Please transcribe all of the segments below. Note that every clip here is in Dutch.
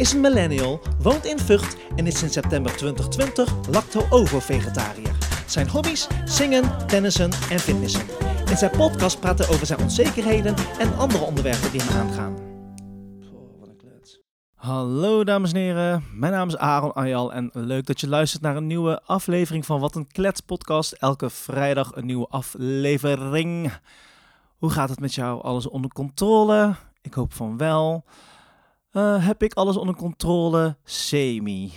is een millennial, woont in Vught en is sinds september 2020 lacto-ovo-vegetariër. Zijn hobby's? Zingen, tennissen en fitnessen. In zijn podcast praat hij over zijn onzekerheden en andere onderwerpen die hem aangaan. wat een klets. Hallo dames en heren, mijn naam is Aaron Ayal en leuk dat je luistert naar een nieuwe aflevering van Wat een Klets podcast. Elke vrijdag een nieuwe aflevering. Hoe gaat het met jou? Alles onder controle? Ik hoop van wel. Uh, heb ik alles onder controle? Semi.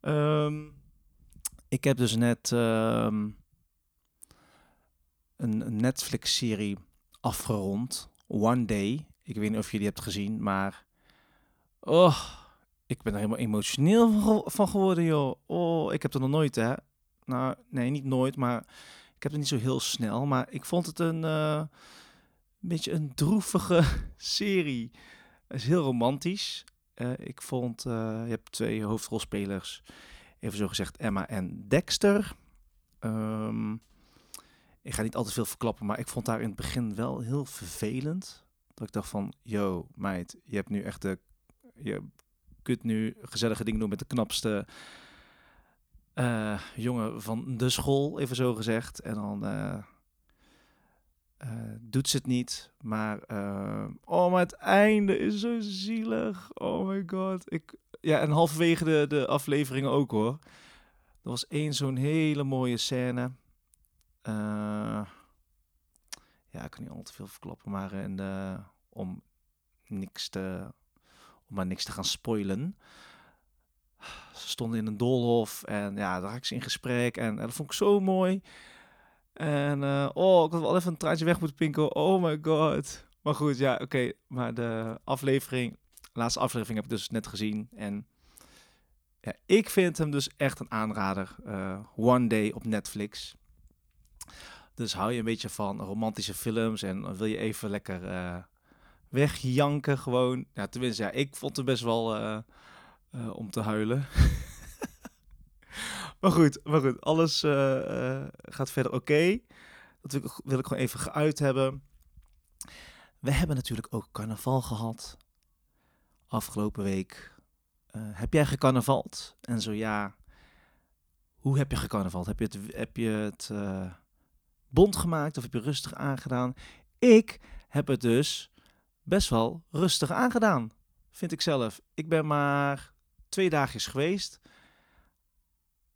um, ik heb dus net um, een Netflix-serie afgerond. One Day. Ik weet niet of je die hebt gezien, maar... Oh, ik ben er helemaal emotioneel van geworden, joh. Oh, ik heb er nog nooit, hè. Nou, nee, niet nooit, maar... Ik heb het niet zo heel snel, maar ik vond het een... Uh, een beetje een droevige serie. Het is heel romantisch. Uh, ik vond, uh, je hebt twee hoofdrolspelers, even zo gezegd Emma en Dexter. Um, ik ga niet al te veel verklappen, maar ik vond daar in het begin wel heel vervelend. Dat ik dacht van, yo meid, je hebt nu echt de, je kunt nu gezellige dingen doen met de knapste uh, jongen van de school, even zo gezegd. En dan uh, doet ze het niet. Maar, uh, oh, maar het einde is zo zielig. Oh my god. Ik, ja, en halverwege de, de afleveringen ook hoor. Er was één zo'n hele mooie scène. Uh, ja, ik kan niet al te veel verklappen, maar om niks te, om maar niks te gaan spoilen. Ze stonden in een doolhof en ja, daar raakten ze in gesprek en dat vond ik zo mooi. En uh, oh, ik had wel even een traantje weg moeten pinken. Oh my god. Maar goed, ja, oké. Maar de aflevering, de laatste aflevering heb ik dus net gezien. En ja, ik vind hem dus echt een aanrader. Uh, One Day op Netflix. Dus hou je een beetje van romantische films en wil je even lekker uh, wegjanken gewoon. Ja, tenminste, ja, ik vond het best wel om te huilen. Maar goed, maar goed alles uh, gaat verder oké. Dat wil ik, wil ik gewoon even geuit hebben. We hebben natuurlijk ook carnaval gehad. Afgelopen week. Uh, heb jij gecarnavald? En zo ja, hoe heb je gecarnavald? Heb je het, heb je het bond gemaakt of heb je rustig aangedaan? Ik heb het dus best wel rustig aangedaan, vind ik zelf. Ik ben maar twee dagjes geweest.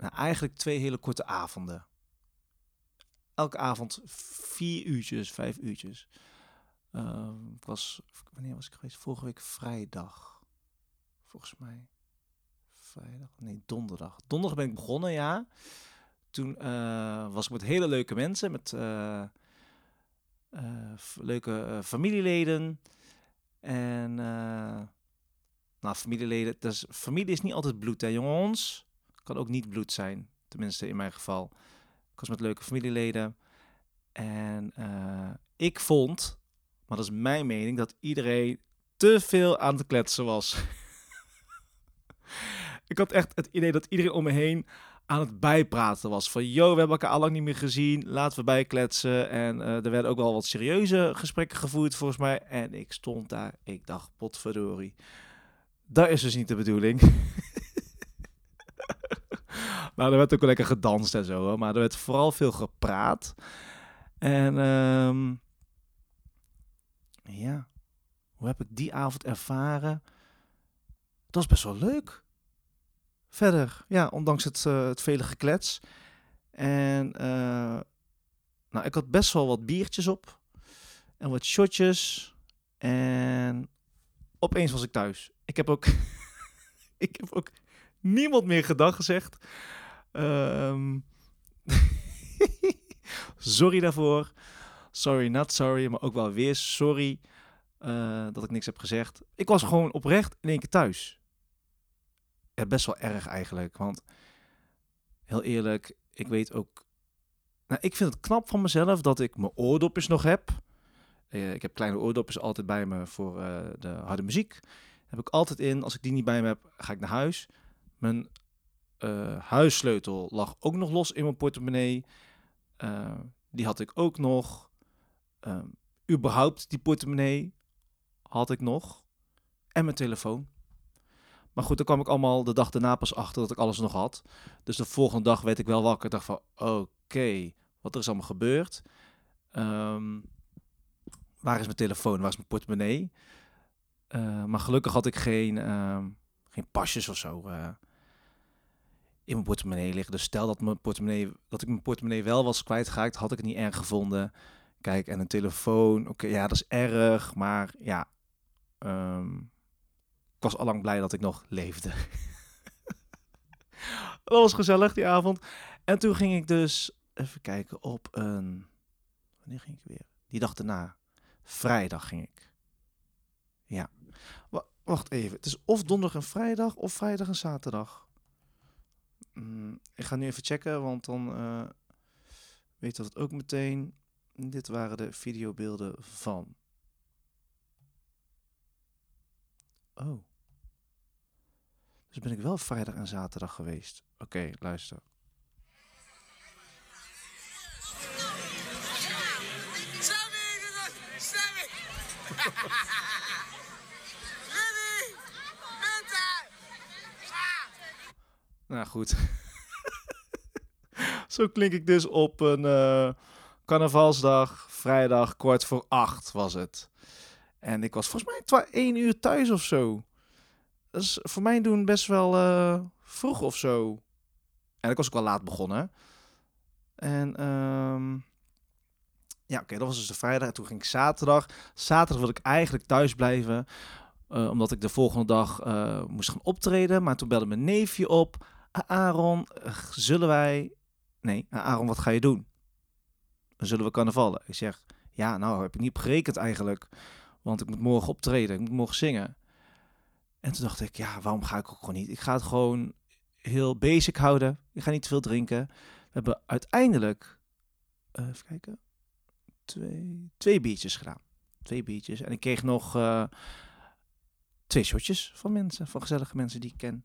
Nou, eigenlijk twee hele korte avonden. Elke avond vier uurtjes, vijf uurtjes. Uh, was, wanneer was ik geweest? Vorige week vrijdag. Volgens mij. Vrijdag? Nee, donderdag. Donderdag ben ik begonnen, ja. Toen uh, was ik met hele leuke mensen, met uh, leuke familieleden. En, nou, familieleden, dus familie is niet altijd bloed, hè, jongens. Kan ook niet bloed zijn, tenminste in mijn geval. Ik was met leuke familieleden. En uh, ik vond, maar dat is mijn mening, dat iedereen te veel aan het kletsen was. ik had echt het idee dat iedereen om me heen aan het bijpraten was. Van, yo, we hebben elkaar al lang niet meer gezien, laten we bijkletsen. En uh, er werden ook wel wat serieuze gesprekken gevoerd, volgens mij. En ik stond daar, ik dacht, potverdorie. Dat is dus niet de bedoeling. nou, er werd ook lekker gedanst en zo, maar er werd vooral veel gepraat. En um, ja, hoe heb ik die avond ervaren? Dat was best wel leuk. Verder, ja, ondanks het, uh, het vele geklets. En uh, nou, ik had best wel wat biertjes op. En wat shotjes. En opeens was ik thuis. Ik heb ook, ik heb ook niemand meer gedag gezegd. Um, sorry daarvoor. Sorry, not sorry, maar ook wel weer sorry uh, dat ik niks heb gezegd. Ik was gewoon oprecht in één keer thuis. Ja, best wel erg eigenlijk, want heel eerlijk, ik weet ook... Nou, ik vind het knap van mezelf dat ik mijn oordopjes nog heb. Uh, ik heb kleine oordopjes altijd bij me voor uh, de harde muziek. Heb ik altijd in. Als ik die niet bij me heb, ga ik naar huis. Mijn uh, huissleutel lag ook nog los in mijn portemonnee. Uh, die had ik ook nog. Uh, überhaupt die portemonnee had ik nog. en mijn telefoon. Maar goed, dan kwam ik allemaal de dag daarna pas achter dat ik alles nog had. Dus de volgende dag werd ik wel wakker. Ik dacht van, oké, wat er is allemaal gebeurd. Ehm, waar is mijn telefoon? Waar is mijn portemonnee? Maar gelukkig had ik geen, uh, geen pasjes of zo in mijn portemonnee liggen. Dus stel dat, mijn portemonnee, dat ik mijn portemonnee wel was kwijtgeraakt, had ik het niet erg gevonden. Kijk, en een telefoon, oké, ja, dat is erg. Maar ja, um, ik was allang blij dat ik nog leefde. dat was gezellig die avond. En toen ging ik dus even kijken op een. Wanneer ging ik weer? Die dag daarna. Vrijdag ging ik. Ja. wacht even. Het is of donderdag en vrijdag of vrijdag en zaterdag. Mm, ik ga nu even checken, want dan uh, weet dat het ook meteen. Dit waren de videobeelden van. Oh. Dus ben ik wel vrijdag en zaterdag geweest. Oké, luister. Nou goed. Zo klink ik dus op een uh, carnavalsdag, vrijdag, kwart voor acht was het. En ik was volgens mij één uur thuis of zo. Dat is voor mij doen best wel uh, vroeg of zo. En ik was ook wel laat begonnen. En um, ja, oké, dat was dus de vrijdag. En toen ging ik zaterdag. Zaterdag wilde ik eigenlijk thuis blijven. Uh, omdat ik de volgende dag uh, moest gaan optreden. Maar toen belde mijn neefje op. Aaron, zullen wij... Nee, Aaron, wat ga je doen? Zullen we carnavallen? Ik zeg, ja, nou heb ik niet gerekend eigenlijk. Want ik moet morgen optreden. Ik moet morgen zingen. En toen dacht ik, ja, waarom ga ik ook gewoon niet? Ik ga het gewoon heel basic houden. Ik ga niet te veel drinken. We hebben uiteindelijk, even kijken, twee, biertjes gedaan. Twee biertjes. En ik kreeg nog twee shotjes van mensen, van gezellige mensen die ik ken.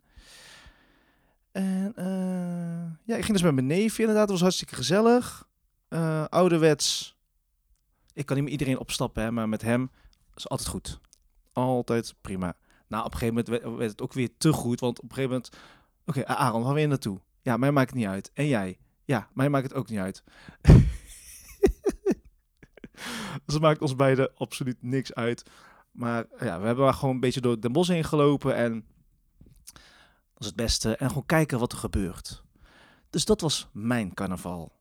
En uh, ja, ik ging dus met mijn neefje inderdaad. Het was hartstikke gezellig. Uh, ouderwets. Ik kan niet met iedereen opstappen, hè, maar met hem is altijd goed. Altijd prima. Nou, op een gegeven moment werd het ook weer te goed. Want op een gegeven moment... Oké, okay, Aaron, waar wil je naartoe? Ja, mij maakt het niet uit. En jij? Ja, mij maakt het ook niet uit. het maakt ons beiden absoluut niks uit. Maar ja, we hebben maar gewoon een beetje door de bos heen gelopen. En dat is het beste. En gewoon kijken wat er gebeurt. Dus dat was mijn carnaval.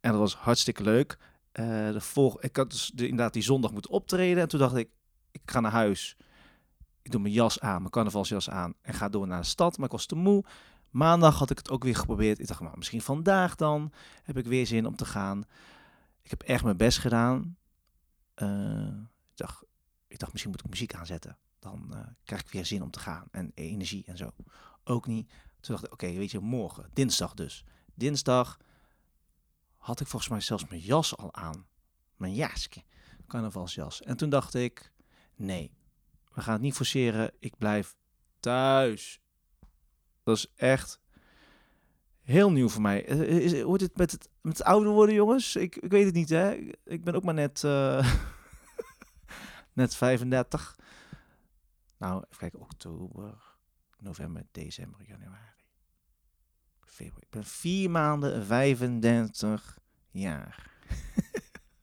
En dat was hartstikke leuk. Uh, de volg ik had dus de, inderdaad die zondag moeten optreden. En toen dacht ik, ik ga naar huis. Ik doe mijn jas aan, mijn carnavalsjas aan en ga door naar de stad. Maar ik was te moe. Maandag had ik het ook weer geprobeerd. Ik dacht, nou, misschien vandaag dan heb ik weer zin om te gaan. Ik heb echt mijn best gedaan. Uh, ik, dacht, ik dacht, misschien moet ik muziek aanzetten. Dan uh, krijg ik weer zin om te gaan en energie en zo. Ook niet. Toen dacht ik, oké, weet je, morgen, dinsdag dus. Dinsdag had ik volgens mij zelfs mijn jas al aan. Mijn jasje, carnavalsjas. En toen dacht ik, nee, we gaan het niet forceren. Ik blijf thuis. Dat is echt heel nieuw voor mij. Eh, is, is, wordt het met het, met het ouder worden, jongens? Ik, ik weet het niet, hè. Ik ben ook maar net, net 35. Nou, even kijken. Oktober, november, december, januari. Februari. Ik ben vier maanden 35 jaar.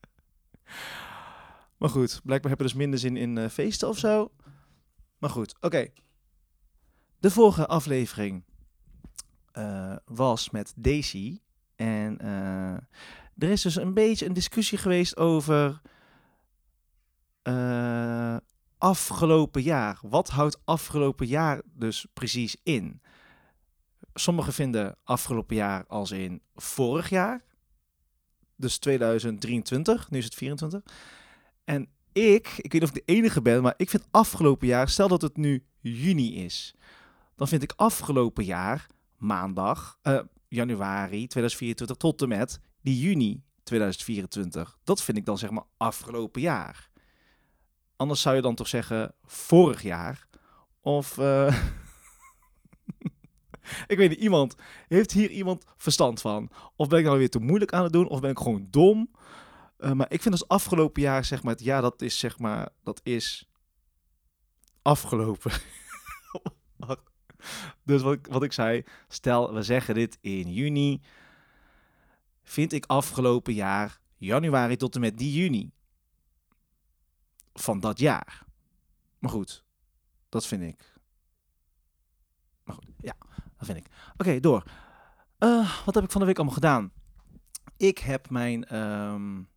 maar goed, blijkbaar hebben we dus minder zin in uh, feesten of zo. Maar goed, oké. De vorige aflevering uh, was met Daisy. En uh, er is dus een beetje een discussie geweest over uh, afgelopen jaar. Wat houdt afgelopen jaar dus precies in? Sommigen vinden afgelopen jaar als in vorig jaar. Dus 2023, nu is het 24. En ik, ik weet niet of ik de enige ben, maar ik vind afgelopen jaar, stel dat het nu juni is, dan vind ik afgelopen jaar maandag, uh, januari 2024 tot en met die juni 2024. Dat vind ik dan zeg maar afgelopen jaar. Anders zou je dan toch zeggen vorig jaar of uh, ik weet niet, iemand heeft hier iemand verstand van? Of ben ik nou weer te moeilijk aan het doen of ben ik gewoon dom? Uh, maar ik vind als afgelopen jaar, zeg maar, het jaar dat is, zeg maar, dat is afgelopen. dus wat ik, wat ik zei, stel we zeggen dit in juni, vind ik afgelopen jaar januari tot en met die juni van dat jaar. Maar goed, dat vind ik. Maar goed, ja, dat vind ik. Oké, door. Uh, wat heb ik van de week allemaal gedaan? Ik heb mijn um,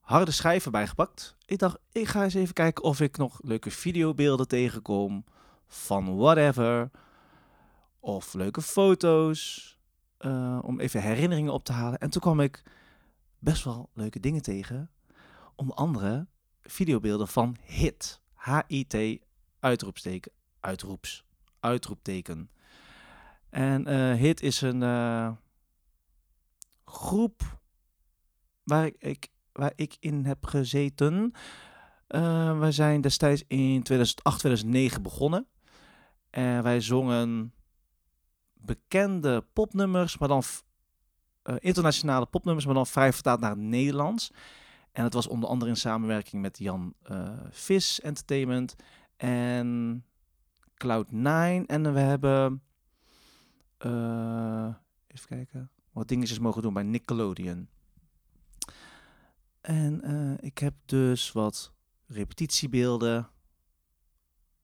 harde schijven bijgepakt. Ik dacht, ik ga eens even kijken of ik nog leuke videobeelden tegenkom van whatever. Of leuke foto's. Uh, om even herinneringen op te halen. En toen kwam ik best wel leuke dingen tegen. Onder andere videobeelden van HIT. H-I-T, uitroepsteken, uitroeps, uitroepteken. En HIT is een uh, groep waar ik, ik, waar ik in heb gezeten. Uh, wij zijn destijds in 2008, 2009 begonnen. En wij zongen bekende popnummers, maar dan internationale popnummers, maar dan vrij vertaald naar het Nederlands. En het was onder andere in samenwerking met Jan uh, Vis Entertainment en Cloud9. En we hebben, uh, even kijken, wat dingetjes mogen doen bij Nickelodeon. En uh, ik heb dus wat repetitiebeelden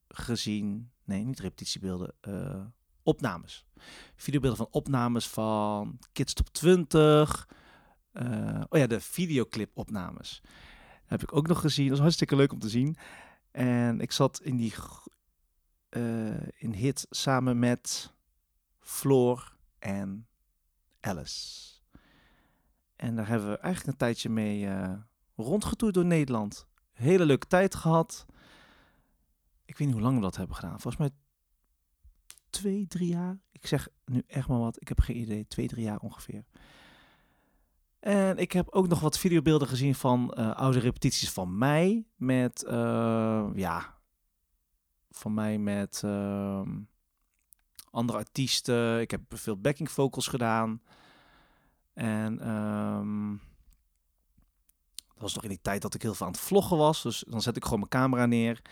gezien. Nee, niet repetitiebeelden. opnames. Videobeelden van opnames van Kids Top 20. Uh, oh ja, de videoclip-opnames. Heb ik ook nog gezien. Dat was hartstikke leuk om te zien. En ik zat in die uh, in hit samen met Floor en Alice. En daar hebben we eigenlijk een tijdje mee uh, rondgetoerd door Nederland. Hele leuke tijd gehad. Ik weet niet hoe lang we dat hebben gedaan. Volgens mij twee, drie jaar. Ik zeg nu echt maar wat. Ik heb geen idee. Twee, drie jaar ongeveer. En ik heb ook nog wat videobeelden gezien van uh, oude repetities van mij. Met, uh, ja, van mij met uh, andere artiesten. Ik heb veel backing vocals gedaan. En um, dat was nog in die tijd dat ik heel veel aan het vloggen was. Dus dan zet ik gewoon mijn camera neer.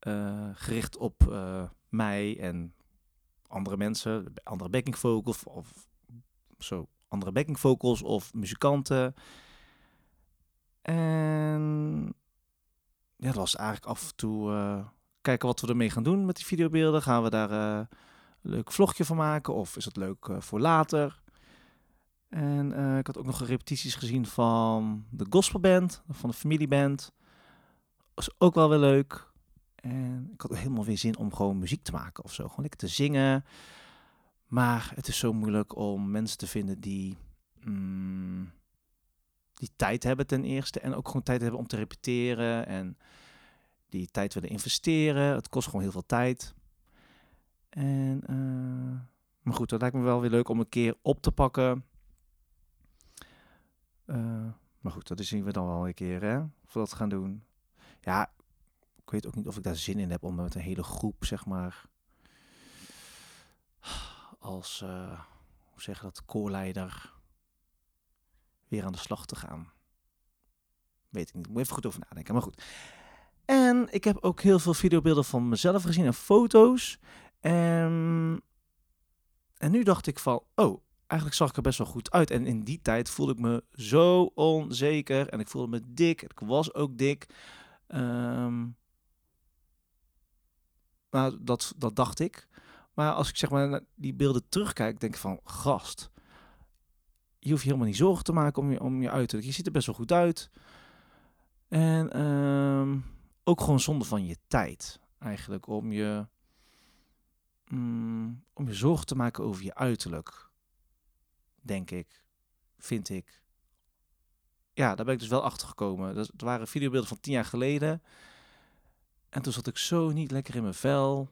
Uh, gericht op mij en andere mensen. Andere backing vocals of zo andere backing vocals of muzikanten. En ja, dat was eigenlijk af en toe uh, kijken wat we ermee gaan doen met die videobeelden. Gaan we daar uh, een leuk vlogje van maken of is het leuk uh, voor later? En ik had ook nog repetities gezien van de gospelband, van de familieband. Was ook wel weer leuk. En ik had helemaal weer zin om gewoon muziek te maken of zo. Gewoon lekker te zingen. Maar het is zo moeilijk om mensen te vinden die, mm, die tijd hebben ten eerste. En ook gewoon tijd hebben om te repeteren. En die tijd willen investeren. Het kost gewoon heel veel tijd. En, uh, maar goed, dat lijkt me wel weer leuk om een keer op te pakken. Uh, maar goed, dat zien we dan wel een keer, hè? Of we dat gaan doen. Ja, ik weet ook niet of ik daar zin in heb om met een hele groep, zeg maar als, uh, hoe zeg dat, koorleider weer aan de slag te gaan. Weet ik niet, moet even goed over nadenken, maar goed. En ik heb ook heel veel videobeelden van mezelf gezien en foto's. En, en nu dacht ik van, oh, eigenlijk zag ik er best wel goed uit. En in die tijd voelde ik me zo onzeker en ik voelde me dik. Ik was ook dik. Nou, dat, dat dacht ik. Maar als ik zeg maar naar die beelden terugkijk, denk ik van, gast, je hoeft je helemaal niet zorgen te maken om je, om je uiterlijk. Je ziet er best wel goed uit. En um, ook gewoon zonde van je tijd, eigenlijk, om je, mm, om je zorgen te maken over je uiterlijk. Denk ik, vind ik. Ja, daar ben ik dus wel achter gekomen. Dat, waren videobeelden van tien jaar geleden. En toen zat ik zo niet lekker in mijn vel.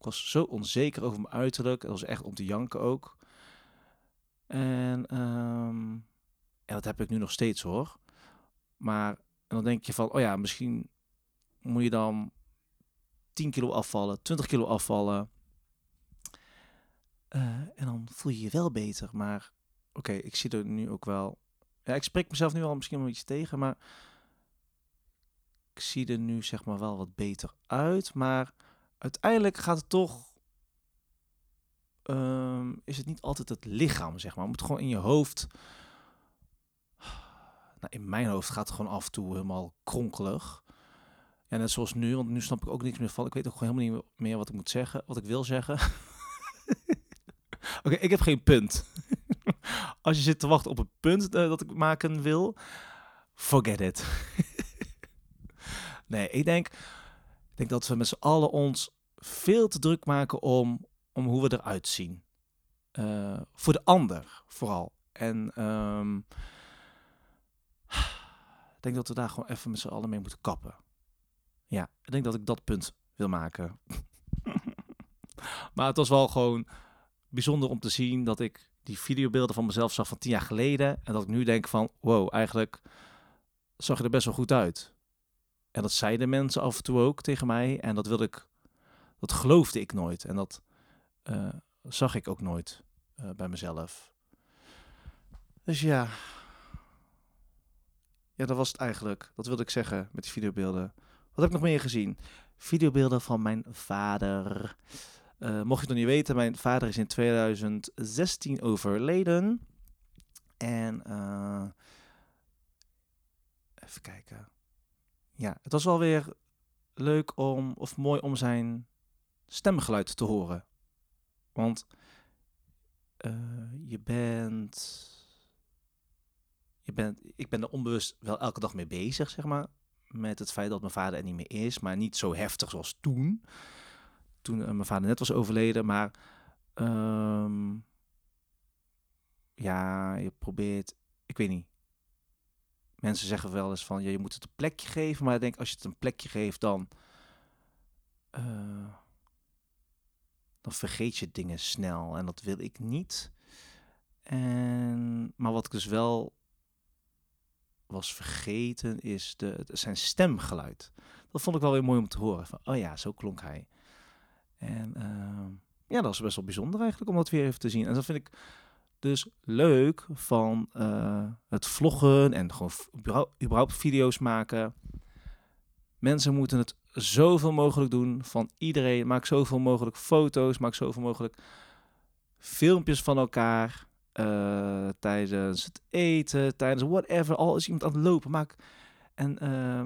Ik was zo onzeker over mijn uiterlijk. Het was echt om te janken ook. En, en dat heb ik nu nog steeds hoor. Maar dan denk je van, oh ja, misschien moet je dan 10 kilo afvallen, 20 kilo afvallen. Uh, en dan voel je je wel beter. Maar oké, ik zie er nu ook wel. Ja, ik spreek mezelf nu al misschien wel iets tegen, maar ik zie er nu zeg maar wel wat beter uit. Maar uiteindelijk gaat het toch. ehm, is het niet altijd het lichaam, zeg maar. Het moet gewoon in je hoofd. Nou, in mijn hoofd gaat het gewoon af en toe helemaal kronkelig. Ja, net zoals nu, want nu snap ik ook niks meer van. Ik weet ook gewoon helemaal niet meer wat ik moet zeggen, wat ik wil zeggen. Oké, ik heb geen punt. Als je zit te wachten op een punt eh, dat ik maken wil, forget it. nee, ik denk, denk dat we met z'n allen ons veel te druk maken om, om hoe we eruit zien. Eh, voor de ander vooral. En ehm, ik denk dat we daar gewoon even met z'n allen mee moeten kappen. Ja, ik denk dat ik dat punt wil maken. maar het was wel gewoon bijzonder om te zien dat ik die videobeelden van mezelf zag van tien jaar geleden. En dat ik nu denk van, wow, eigenlijk zag je er best wel goed uit. En dat zeiden mensen af en toe ook tegen mij. En dat wilde ik, dat geloofde ik nooit. En dat eh, zag ik ook nooit eh, bij mezelf. Dus ja. Ja, dat was het eigenlijk. Dat wilde ik zeggen met die videobeelden. Wat heb ik nog meer gezien? Videobeelden van mijn vader. Eh, mocht je het nog niet weten, mijn vader is in 2016 overleden. En even kijken. Ja, het was wel weer leuk om, of mooi om zijn stemgeluid te horen. Want eh, je bent. Je bent. Ik ben er onbewust wel elke dag mee bezig, zeg maar. Met het feit dat mijn vader er niet meer is. Maar niet zo heftig zoals toen toen eh, mijn vader net was overleden. Maar ehm, ja, je probeert, ik weet niet. Mensen zeggen wel eens van, ja, je moet het een plekje geven. Maar ik denk, als je het een plekje geeft, dan, eh, dan vergeet je dingen snel. En dat wil ik niet. En, maar wat ik dus wel was vergeten, is de, zijn stemgeluid. Dat vond ik wel weer mooi om te horen. Van, oh ja, zo klonk hij. En uh, ja, dat is best wel bijzonder eigenlijk om dat weer even te zien. En dat vind ik dus leuk van uh, het vloggen en gewoon überhaupt video's maken. Mensen moeten het zoveel mogelijk doen van iedereen. Maak zoveel mogelijk foto's, maak zoveel mogelijk filmpjes van elkaar. Uh, tijdens het eten, tijdens whatever. Al is iemand aan het lopen, maak. En uh,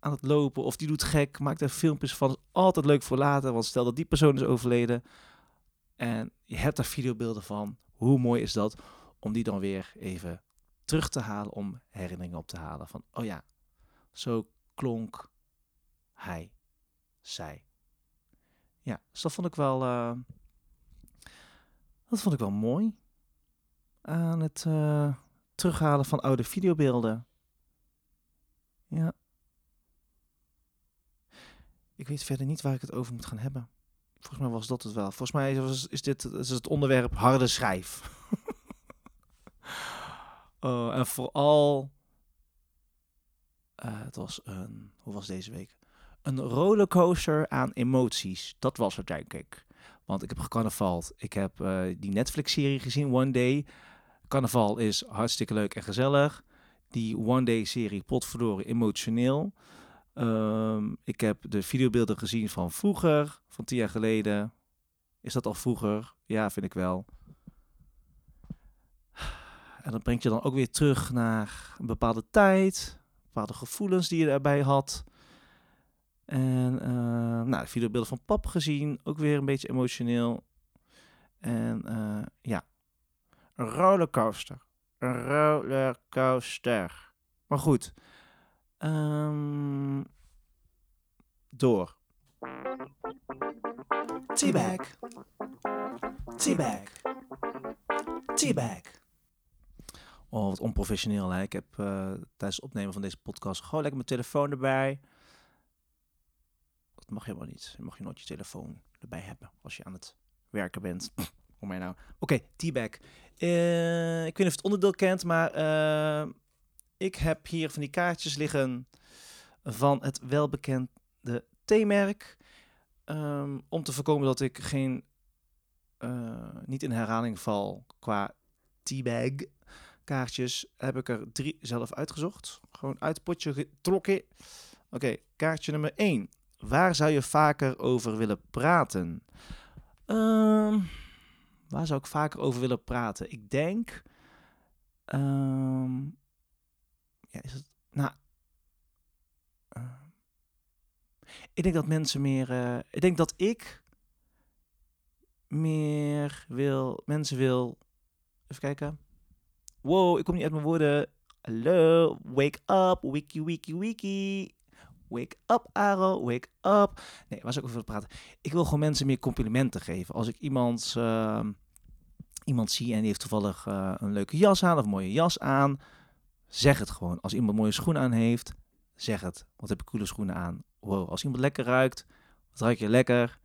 aan het lopen of die doet gek, maakt er filmpjes van. Altijd leuk voor later, want stel dat die persoon is overleden en je hebt daar videobeelden van. Hoe mooi is dat om die dan weer even terug te halen om herinneringen op te halen van oh ja, zo klonk hij, zij. Ja, dus dat vond ik wel, uh, dat vond ik wel mooi aan het uh, terughalen van oude videobeelden. Ja. Ik weet verder niet waar ik het over moet gaan hebben. Volgens mij was dat het wel. Volgens mij is, is dit is het onderwerp harde schrijf. oh, en vooral, uh, het was een, hoe was deze week? Een rollercoaster aan emoties. Dat was het, denk ik. Want ik heb gecarnavald. Ik heb uh, die Netflix-serie gezien, One Day. Carnaval is hartstikke leuk en gezellig. Die One Day-serie, potverdorie, emotioneel. Um, ik heb de videobeelden gezien van vroeger, van tien jaar geleden. Is dat al vroeger? Ja, vind ik wel. En dat brengt je dan ook weer terug naar een bepaalde tijd, bepaalde gevoelens die je daarbij had. En uh, nou, de videobeelden van pap gezien, ook weer een beetje emotioneel. En uh, ja, een rollercoaster. Een rollercoaster. Maar goed, Um, door. T-bag. T-bag. T-bag. Oh, wat onprofessioneel. Hè? Ik heb uh, tijdens het opnemen van deze podcast gewoon lekker mijn telefoon erbij. Dat mag helemaal niet. Je mag je nooit je telefoon erbij hebben als je aan het werken bent. Hoe mij nou? Oké, okay, T-bag. Uh, ik weet niet of het onderdeel kent, maar uh, ik heb hier van die kaartjes liggen van het welbekende theemerk. Um, om te voorkomen dat ik geen, uh, niet in herhaling val qua teabag. kaartjes heb ik er drie zelf uitgezocht. Gewoon uit potje getrokken. Oké, kaartje nummer 1. Waar zou je vaker over willen praten? Ehm, waar zou ik vaker over willen praten? Ik denk. ehm, ja, is het. Nou. ehm, ik denk dat mensen meer. eh, ik denk dat ik. Meer wil. Mensen wil. Even kijken. Wow, ik kom niet uit mijn woorden. Hallo, wake up, wiki, wiki, wiki. Wake up, Aro, wake up. Nee, zou ik over willen praten? Ik wil gewoon mensen meer complimenten geven. Als ik iemand, ehm, iemand zie en die heeft toevallig eh, een leuke jas aan of een mooie jas aan, zeg het gewoon. Als iemand mooie schoenen aan heeft, zeg het. Wat heb ik coole schoenen aan? Wow, als iemand lekker ruikt, wat ruik je lekker?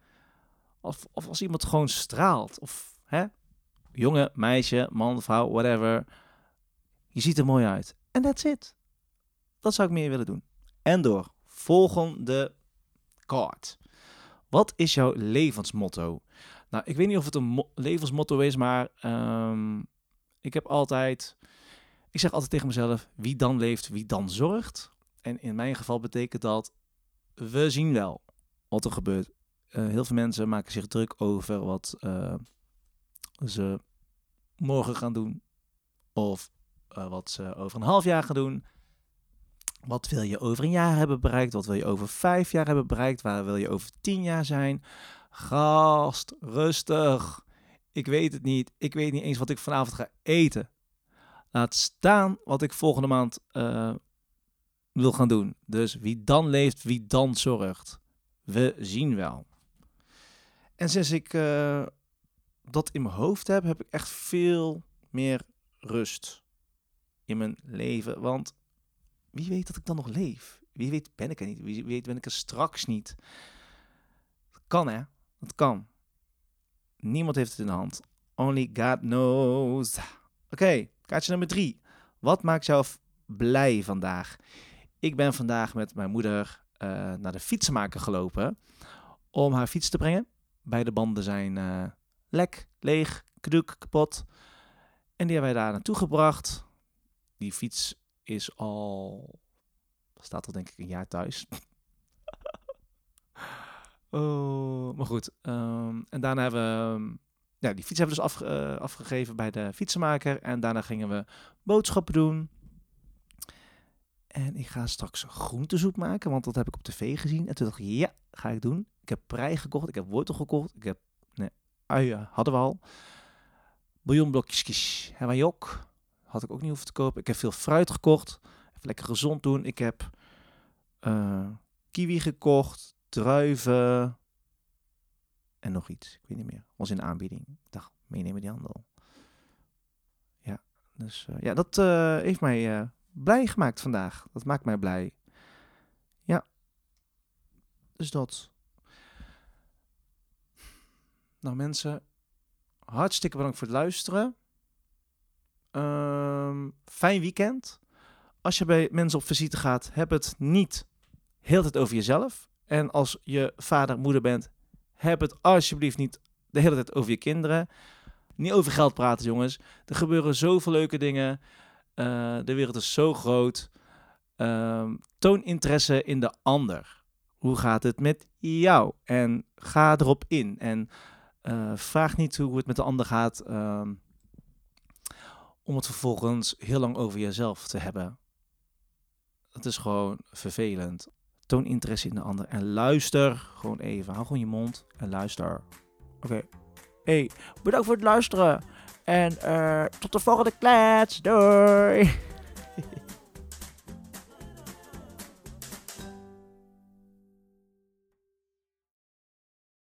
Of, of als iemand gewoon straalt. Of, hè? Jongen, meisje, man, vrouw, whatever. Je ziet er mooi uit. En that's it. Dat zou ik meer willen doen. En door. Volgende kaart. Wat is jouw levensmotto? Nou, ik weet niet of het een mo- levensmotto is, maar ehm, ik heb altijd... Ik zeg altijd tegen mezelf, wie dan leeft, wie dan zorgt. En in mijn geval betekent dat, we zien wel wat er gebeurt. Eh, heel veel mensen maken zich druk over wat eh, ze morgen gaan doen. Of eh, wat ze over een half jaar gaan doen. Wat wil je over een jaar hebben bereikt? Wat wil je over vijf jaar hebben bereikt? Waar wil je over tien jaar zijn? Gast, rustig. Ik weet het niet. Ik weet niet eens wat ik vanavond ga eten. Laat staan wat ik volgende maand eh, wil gaan doen. Dus wie dan leeft, wie dan zorgt. We zien wel. En sinds ik eh, dat in mijn hoofd heb, heb ik echt veel meer rust in mijn leven. Want wie weet dat ik dan nog leef? Wie weet ben ik er niet? Wie weet ben ik er straks niet? Dat kan hè? Dat kan. Niemand heeft het in de hand. Only God knows. Oké, kaartje nummer drie. Wat maakt jou blij vandaag? Ik ben vandaag met mijn moeder eh, naar de fietsenmaker gelopen om haar fiets te brengen. Beide banden zijn eh, lek, leeg, kadoek, kapot. En die hebben wij daar naartoe gebracht. Die fiets is al, staat al denk ik een jaar thuis. oh, maar goed. ehm, en daarna hebben we, ehm, ja, die fiets hebben we dus eh, afgegeven bij de fietsenmaker. En daarna gingen we boodschappen doen. En ik ga straks groentesoep maken, want dat heb ik op tv gezien. En toen dacht ik, ja, ga ik doen. Ik heb prei gekocht, ik heb wortel gekocht, ik heb, nee, uien hadden we al. Bouillonblokjes kies, ook. Had ik ook niet hoeven te kopen. Ik heb veel fruit gekocht. Even lekker gezond doen. Ik heb eh, kiwi gekocht, druiven en nog iets. Ik weet niet meer. Was in aanbieding. Ik dacht, meenemen die handel. Ja, dus eh, ja, dat eh, heeft mij eh, blij gemaakt vandaag. Dat maakt mij blij. Ja. Dus dat. Nou mensen, hartstikke bedankt voor het luisteren. Ehm, fijn weekend. Als je bij mensen op visite gaat, heb het niet heel tijd over jezelf. En als je vader, moeder bent, heb het alsjeblieft niet de hele tijd over je kinderen. Niet over geld praten, jongens. Er gebeuren zoveel leuke dingen. Eh, de wereld is zo groot. Ehm, toon interesse in de ander. Hoe gaat het met jou? En ga erop in. En eh, vraag niet hoe het met de ander gaat. ehm, om het vervolgens heel lang over jezelf te hebben. Het is gewoon vervelend. Toon interesse in de ander en luister gewoon even. Hou gewoon je mond en luister. Oké. Hey, bedankt voor het luisteren. En eh, tot de volgende klets. Doei.